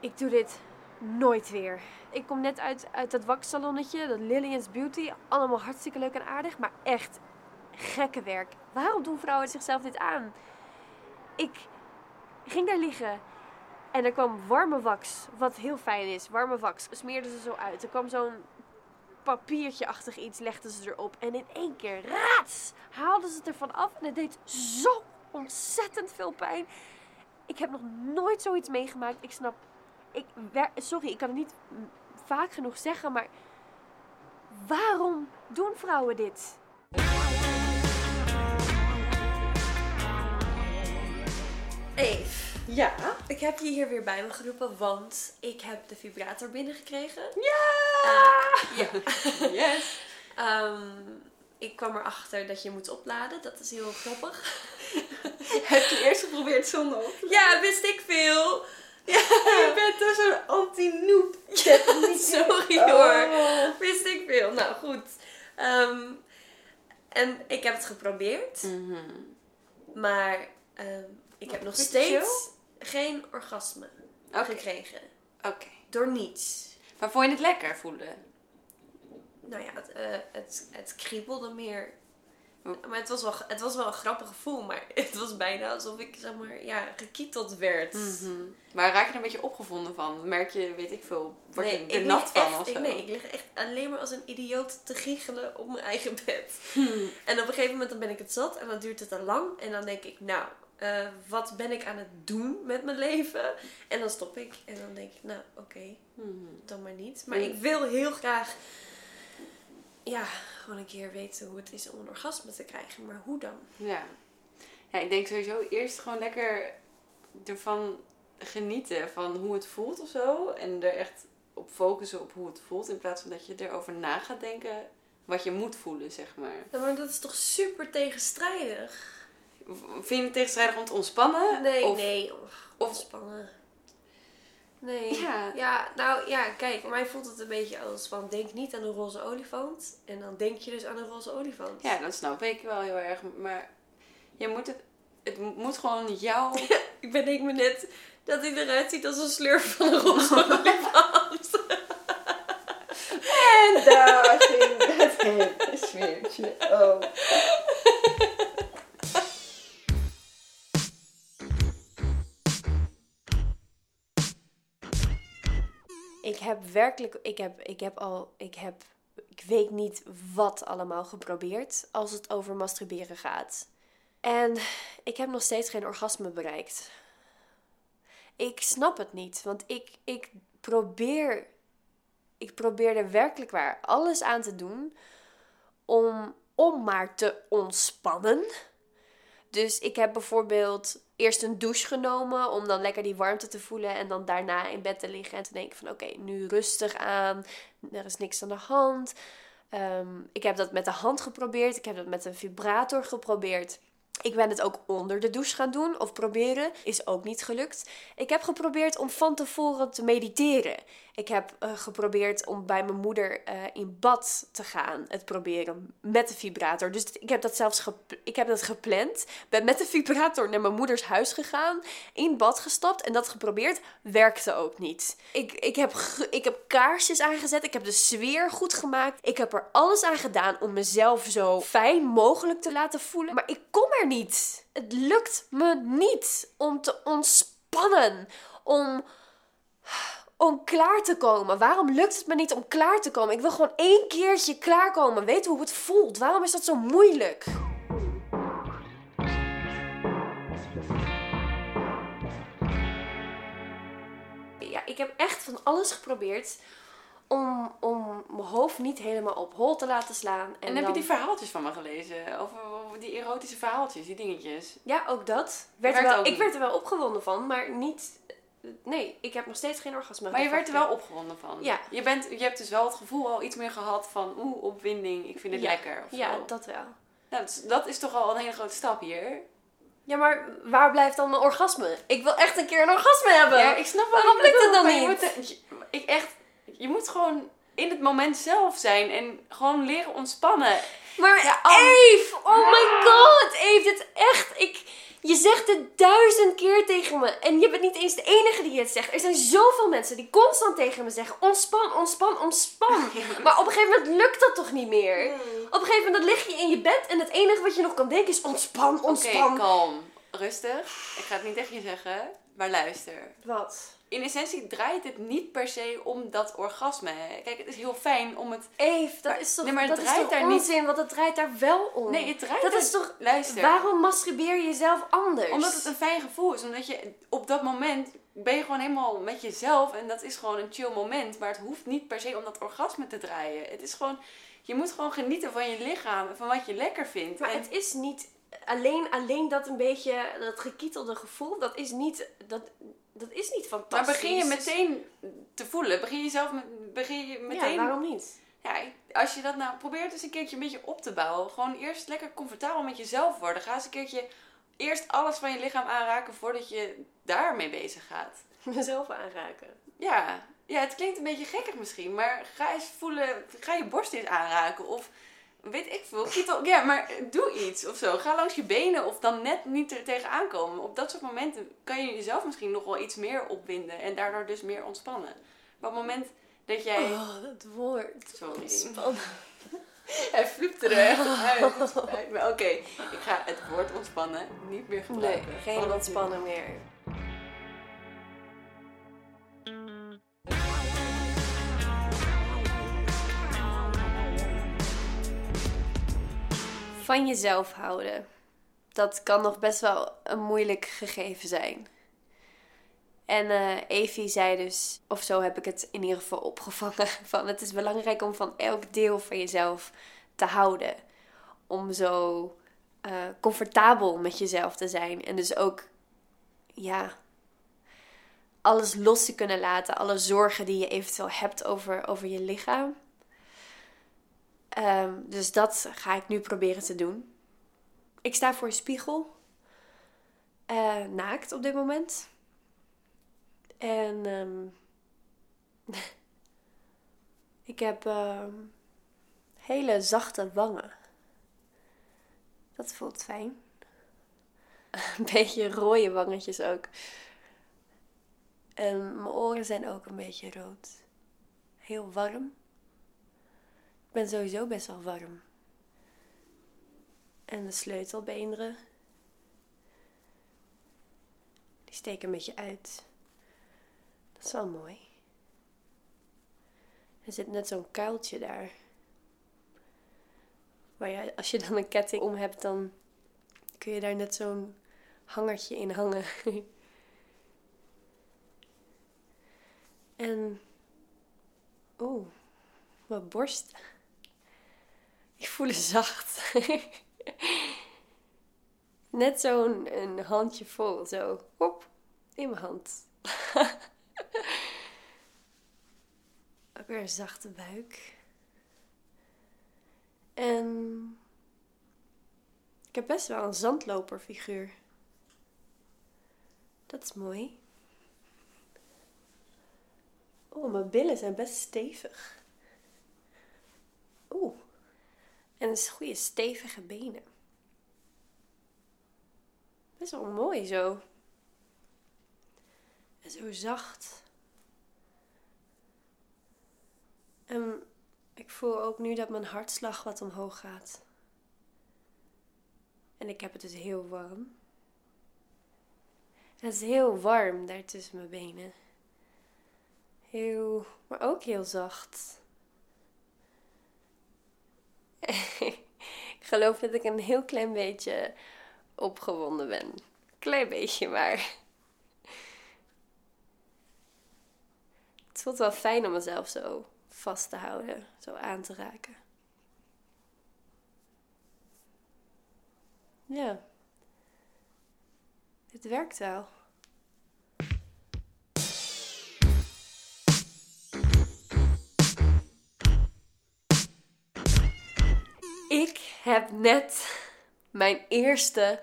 ik doe dit nooit weer. Ik kom net uit, uit dat waksalonnetje, dat Lillian's Beauty. Allemaal hartstikke leuk en aardig, maar echt gekke werk. Waarom doen vrouwen zichzelf dit aan? Ik ging daar liggen en er kwam warme wax, wat heel fijn is. Warme wax, smeerden ze zo uit. Er kwam zo'n papiertje-achtig iets, legden ze erop. En in één keer, raats, haalden ze het ervan af. En het deed zo ontzettend veel pijn. Ik heb nog nooit zoiets meegemaakt. Ik snap, ik, wer- sorry, ik kan het niet vaak genoeg zeggen, maar waarom doen vrouwen dit? Eve, Ja. ik heb je hier weer bij me geroepen, want ik heb de vibrator binnengekregen. Ja! Eh, ja. Yes. Ehm, ik kwam erachter dat je moet opladen. Dat is heel grappig. Heb je eerst geprobeerd zonder op? Ja, wist ik veel. Je bent toch zo'n anti-noob. Sorry Oh. hoor. Wist ik veel. Nou goed. Ehm, en ik heb het geprobeerd. Mhm. Maar ehm, ik heb nog steeds geen orgasme gekregen. Oké. Door niets. Maar vond je het lekker voelen? Nou ja, het, eh, het, het kriebelde meer. Oh. Maar het was, wel, het was wel een grappig gevoel. Maar het was bijna alsof ik, zeg maar, ja, gekieteld werd. Mhm. Maar raak je er een beetje opgevonden van? Merk je, weet ik veel, word je ik er nat van echt, of zo? Nee, ik lig echt alleen maar als een idioot te giechelen op mijn eigen bed. Hmm. En op een gegeven moment dan ben ik het zat en dan duurt het te lang. En dan denk ik, nou, eh, wat ben ik aan het doen met mijn leven? En dan stop ik en dan denk ik, nou, oké, Mhm. dan maar niet. Maar Mm. ik wil heel graag, ja, gewoon een keer weten hoe het is om een orgasme te krijgen. Maar hoe dan? Ja. Ja, ik denk sowieso eerst gewoon lekker ervan genieten van hoe het voelt of zo. En er echt op focussen op hoe het voelt. In plaats van dat je erover na gaat denken wat je moet voelen, zeg maar. Ja, maar dat is toch super tegenstrijdig? Vind je het tegenstrijdig om te ontspannen? Nee, Of- nee, of- ontspannen. Nee. Ja. ja, nou ja, kijk, voor mij voelt het een beetje als van denk niet aan een roze olifant. En dan denk je dus aan een roze olifant. Ja, dat snap ik wel heel erg. Maar je moet het, het moet gewoon jouw... Ik bedenk me net dat hij eruit ziet als een slurf van een roze olifant. En daar ging het hele sfeertje. Oh. Heb werkelijk, ik heb, ik heb al, ik heb, ik weet niet wat allemaal geprobeerd als het over masturberen gaat. En ik heb nog steeds geen orgasme bereikt. Ik snap het niet, want ik, ik probeer, ik probeer er werkelijk waar alles aan te doen om, om maar te ontspannen. Dus ik heb bijvoorbeeld eerst een douche genomen om dan lekker die warmte te voelen. En dan daarna in bed te liggen en te denken van oké, nu rustig aan. Er is niks aan de hand. Ehm, ik heb dat met de hand geprobeerd. Ik heb dat met een vibrator geprobeerd. Ik ben het ook onder de douche gaan doen of proberen. Is ook niet gelukt. Ik heb geprobeerd om van tevoren te mediteren. Ik heb eh, geprobeerd om bij mijn moeder eh, in bad te gaan. Het proberen met de vibrator. Dus ik heb dat zelfs ik heb dat gepland. Ben met de vibrator naar mijn moeders huis gegaan. In bad gestapt en dat geprobeerd. Werkte ook niet. Ik, ik, heb, ik heb kaarsjes aangezet. Ik heb de sfeer goed gemaakt. Ik heb er alles aan gedaan om mezelf zo fijn mogelijk te laten voelen. Maar ik kom er niet. Het lukt me niet om te ontspannen. Om om klaar te komen. Waarom lukt het me niet om klaar te komen? Ik wil gewoon één keertje klaarkomen. Weten hoe het voelt. Waarom is dat zo moeilijk? Ja, ik heb echt van alles geprobeerd om, om mijn hoofd niet helemaal op hol te laten slaan. En, En heb dan- je die verhaaltjes van me gelezen? Over, die erotische verhaaltjes, die dingetjes? Ja, ook dat. Werd er Werkt wel, ook ik niet. werd er wel opgewonden van, maar niet... Nee, ik heb nog steeds geen orgasme. Maar je werd er wel opgewonden van. Ja. Je, bent, je hebt dus wel het gevoel al iets meer gehad van oeh, opwinding, ik vind het Ja. lekker. Of Ja, zo. dat wel. Nou, dat, is, dat is toch al een hele grote stap hier. Ja, maar waar blijft dan mijn orgasme? Ik wil echt een keer een orgasme hebben. Ja, ik snap wel Waarom lukt het dan niet? Je moet, je- ik echt, je moet gewoon in het moment zelf zijn en gewoon leren ontspannen. Maar Ja, Anne. Eve, oh my god, Eve, dit echt, ik, Je zegt het duizend keer tegen me. En je bent niet eens de enige die het zegt. Er zijn zoveel mensen die constant tegen me zeggen: ontspan, ontspan, ontspan. Maar op een gegeven moment lukt dat toch niet meer? Op een gegeven moment lig je in je bed en het enige wat je nog kan denken is: ontspan, Oké, ontspan. kalm. Rustig. Ik ga het niet tegen je zeggen, maar luister. Wat? In essentie draait het niet per se om dat orgasme. hè. Kijk, het is heel fijn om het... Eve, dat is toch, nee, maar het dat is draait toch daar niet- onzin, want het draait daar wel om. Nee, het draait dat er- is toch... Luister. Waarom masturbeer je jezelf anders? Omdat het een fijn gevoel is. Omdat je op dat moment ben je gewoon helemaal met jezelf. En dat is gewoon een chill moment. Maar het hoeft niet per se om dat orgasme te draaien. Het is gewoon... Je moet gewoon genieten van je lichaam. En van wat je lekker vindt. Maar en, het is niet alleen, alleen dat een beetje, dat gekietelde gevoel, dat is niet, dat, dat is niet maar fantastisch. begin je meteen te voelen. Begin je zelf met, begin je meteen... Ja, waarom niet? Ja, als je dat nou probeert eens een keertje een beetje op te bouwen. Gewoon eerst lekker comfortabel met jezelf worden. Ga eens een keertje eerst alles van je lichaam aanraken voordat je daarmee bezig gaat. Mezelf aanraken. Ja, ja, het klinkt een beetje gekkig misschien, maar ga eens voelen, ga je borst eens aanraken of weet ik veel. Kietel, ja, maar doe iets of zo. Ga langs je benen of dan net niet er tegenaan komen. Op dat soort momenten kan je jezelf misschien nog wel iets meer opwinden en daardoor dus meer ontspannen. Maar op het moment dat jij... Oh, dat woord. Sorry. Spannend. Hij flipte er echt uit. Spijt me. Oké, ik ga het woord ontspannen niet meer Nee, gebruiken. geen Vanaf nu. ontspannen meer. Van jezelf houden. Dat kan nog best wel een moeilijk gegeven zijn. En eh Evie zei dus, of zo heb ik het in ieder geval opgevangen, van het is belangrijk om van elk deel van jezelf te houden. Om zo eh, comfortabel met jezelf te zijn. En dus ook, ja, alles los te kunnen laten. Alle zorgen die je eventueel hebt over, over je lichaam. Ehm, dus dat ga ik nu proberen te doen. Ik sta voor een spiegel. eh, naakt op dit moment. En ehm, ik heb ehm, hele zachte wangen. Dat voelt fijn. Een beetje rode wangetjes ook. En mijn oren zijn ook een beetje rood. Heel warm. Ik ben sowieso best wel warm. En de sleutelbeenderen. Die steken een beetje uit. Dat is wel mooi. Er zit net zo'n kuiltje daar. Maar ja, als je dan een ketting om hebt, dan kun je daar net zo'n hangertje in hangen. en. Oeh, mijn borst. Ik voel het zacht. net zo'n een handje vol, zo. Hop, in mijn hand. Ook weer een zachte buik. En ik heb best wel een zandloperfiguur. Dat is mooi. Oh, mijn billen zijn best stevig. Oeh. En het is goede stevige benen. Best wel mooi zo. En zo zacht. En ik voel ook nu dat mijn hartslag wat omhoog gaat. En ik heb het dus heel warm. Het is heel warm daar tussen mijn benen. Heel, maar ook heel zacht. ik geloof dat ik een heel klein beetje opgewonden ben. Klein beetje maar. Het voelt wel fijn om mezelf zo vast te houden, zo aan te raken. Ja. Het werkt wel. Heb net mijn eerste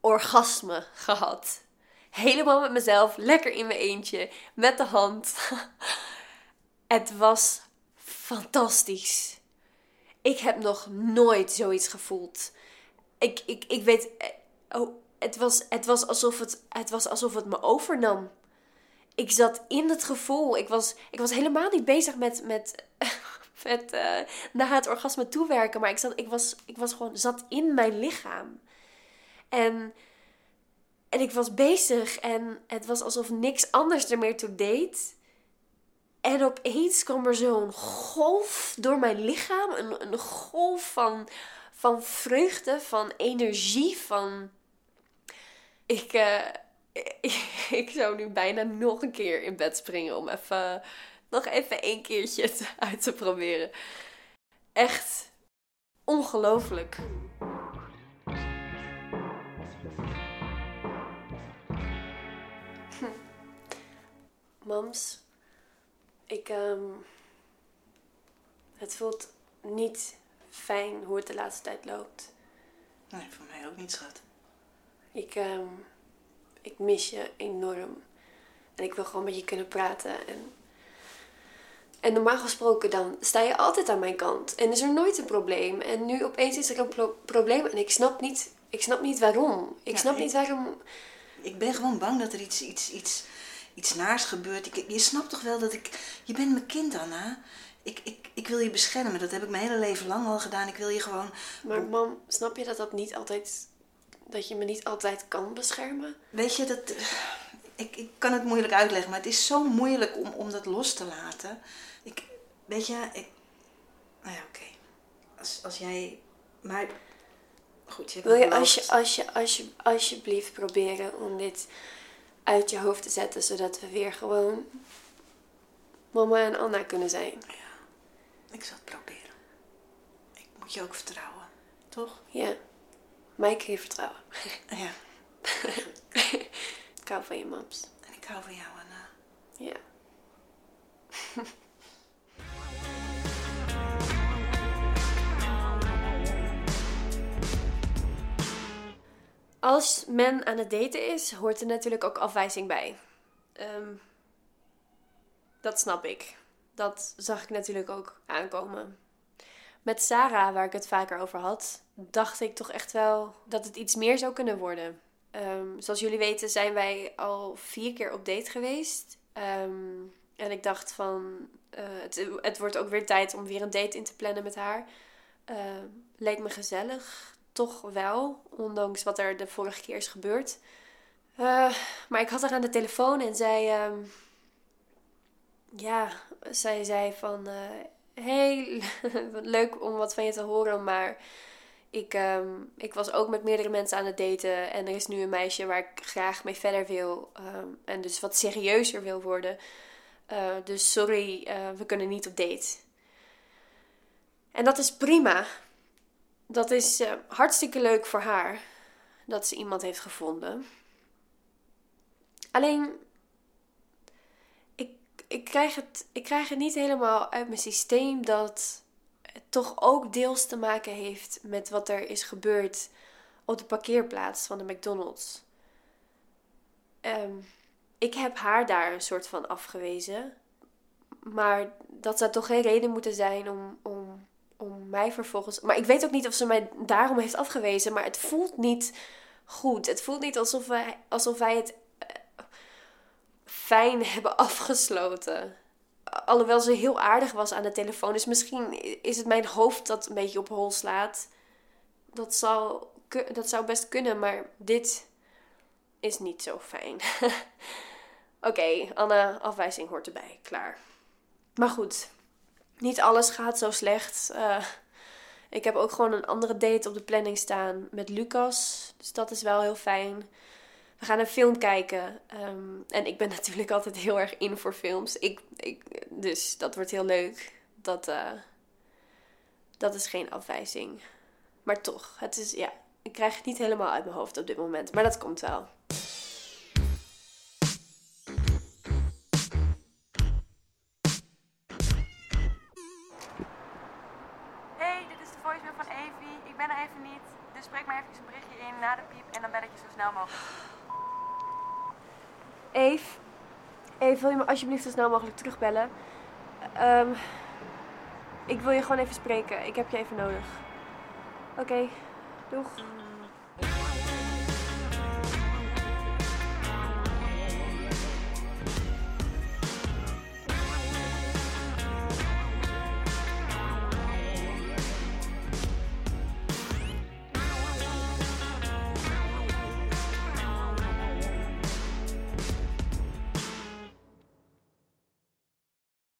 orgasme gehad. Helemaal met mezelf, lekker in mijn eentje, met de hand. Het was fantastisch. Ik heb nog nooit zoiets gevoeld. Ik, ik, ik weet. eh, Oh, het was, het was, alsof, het, het was alsof het me overnam. Ik zat in het gevoel. Ik was, ik was helemaal niet bezig met, met, met uh, naar het orgasme toewerken. Maar ik, zat, ik, was, ik was gewoon zat in mijn lichaam. En, en ik was bezig. En het was alsof niks anders er meer toe deed. En opeens kwam er zo'n golf door mijn lichaam. Een, een golf van, van vreugde, van energie, van... Ik, uh, ik, zou nu bijna nog een keer in bed springen om even, nog even één keertje het uit te proberen. Echt ongelooflijk. Mams, ik, um, het voelt niet fijn hoe het de laatste tijd loopt. Nee, voor mij ook niet, schat. Ik, um, ik mis je enorm. En ik wil gewoon met je kunnen praten. En, en normaal gesproken dan sta je altijd aan mijn kant. En is er nooit een probleem. En nu opeens is er een probleem. En ik snap niet, ik snap niet waarom. Ik snap niet waarom... Ik ben gewoon bang dat er iets, iets, iets, iets naars gebeurt. Ik, je snapt toch wel dat ik... Je bent mijn kind, Anna. Ik, ik, ik wil je beschermen. Dat heb ik mijn hele leven lang al gedaan. Ik wil je gewoon... Maar mam, snap je dat dat niet altijd dat je me niet altijd kan beschermen? Weet je, dat, ik, ik kan het moeilijk uitleggen, maar het is zo moeilijk om, om dat los te laten. Ik, weet je, ik, nou ja, oké. Als, als jij, maar goed, je Wil je, als je, als je, als je alsjeblieft proberen om dit uit je hoofd te zetten, zodat we weer gewoon mama en Anna kunnen zijn? Ja, ik zal het proberen. Ik moet je ook vertrouwen, toch? Ja. Mij kun je vertrouwen. Ja. ik hou van je, mams. En ik hou van jou, Anna. Ja. Als men aan het daten is, hoort er natuurlijk ook afwijzing bij. Um, dat snap ik. Dat zag ik natuurlijk ook aankomen. Met Sarah, waar ik het vaker over had, dacht ik toch echt wel dat het iets meer zou kunnen worden. Ehm, zoals jullie weten zijn wij al vier keer op date geweest. Ehm, en ik dacht van, uh, het, het wordt ook weer tijd om weer een date in te plannen met haar. Uh, leek me gezellig, toch wel, ondanks wat er de vorige keer is gebeurd. Uh, maar ik had haar aan de telefoon en zij, ja, zij zei van, hey, leuk om wat van je te horen, maar ik, um, ik was ook met meerdere mensen aan het daten. En er is nu een meisje waar ik graag mee verder wil. Um, en dus wat serieuzer wil worden. Uh, dus sorry, uh, we kunnen niet op date. En dat is prima. Dat is uh, hartstikke leuk voor haar. Dat ze iemand heeft gevonden. Alleen, ik, ik, krijg het, ik krijg het niet helemaal uit mijn systeem dat toch ook deels te maken heeft met wat er is gebeurd op de parkeerplaats van de McDonald's. Um, ik heb haar daar een soort van afgewezen. Maar dat zou toch geen reden moeten zijn om, om, om mij vervolgens. Maar ik weet ook niet of ze mij daarom heeft afgewezen. Maar het voelt niet goed. Het voelt niet alsof wij, alsof wij het uh, fijn hebben afgesloten alhoewel ze heel aardig was aan de telefoon. Dus misschien is het mijn hoofd dat een beetje op hol slaat. Dat zou, dat zou best kunnen, maar dit is niet zo fijn. Oké, Anna, afwijzing hoort erbij. Klaar. Maar goed, niet alles gaat zo slecht. Uh, ik heb ook gewoon een andere date op de planning staan met Lucas. Dus dat is wel heel fijn. We gaan een film kijken. Um, en ik ben natuurlijk altijd heel erg in voor films. Ik, ik, dus dat wordt heel leuk. Dat, uh, dat is geen afwijzing. Maar toch, het is, ja, ik krijg het niet helemaal uit mijn hoofd op dit moment. Maar dat komt wel. Hey, dit is de voicemail van Evie. Ik ben er even niet. Dus spreek maar even een berichtje in na de piep en dan bel ik je zo snel mogelijk. Eve, Eve, wil je me alsjeblieft zo snel mogelijk terugbellen? Um, ik wil je gewoon even spreken. Ik heb je even nodig. Oké, doeg.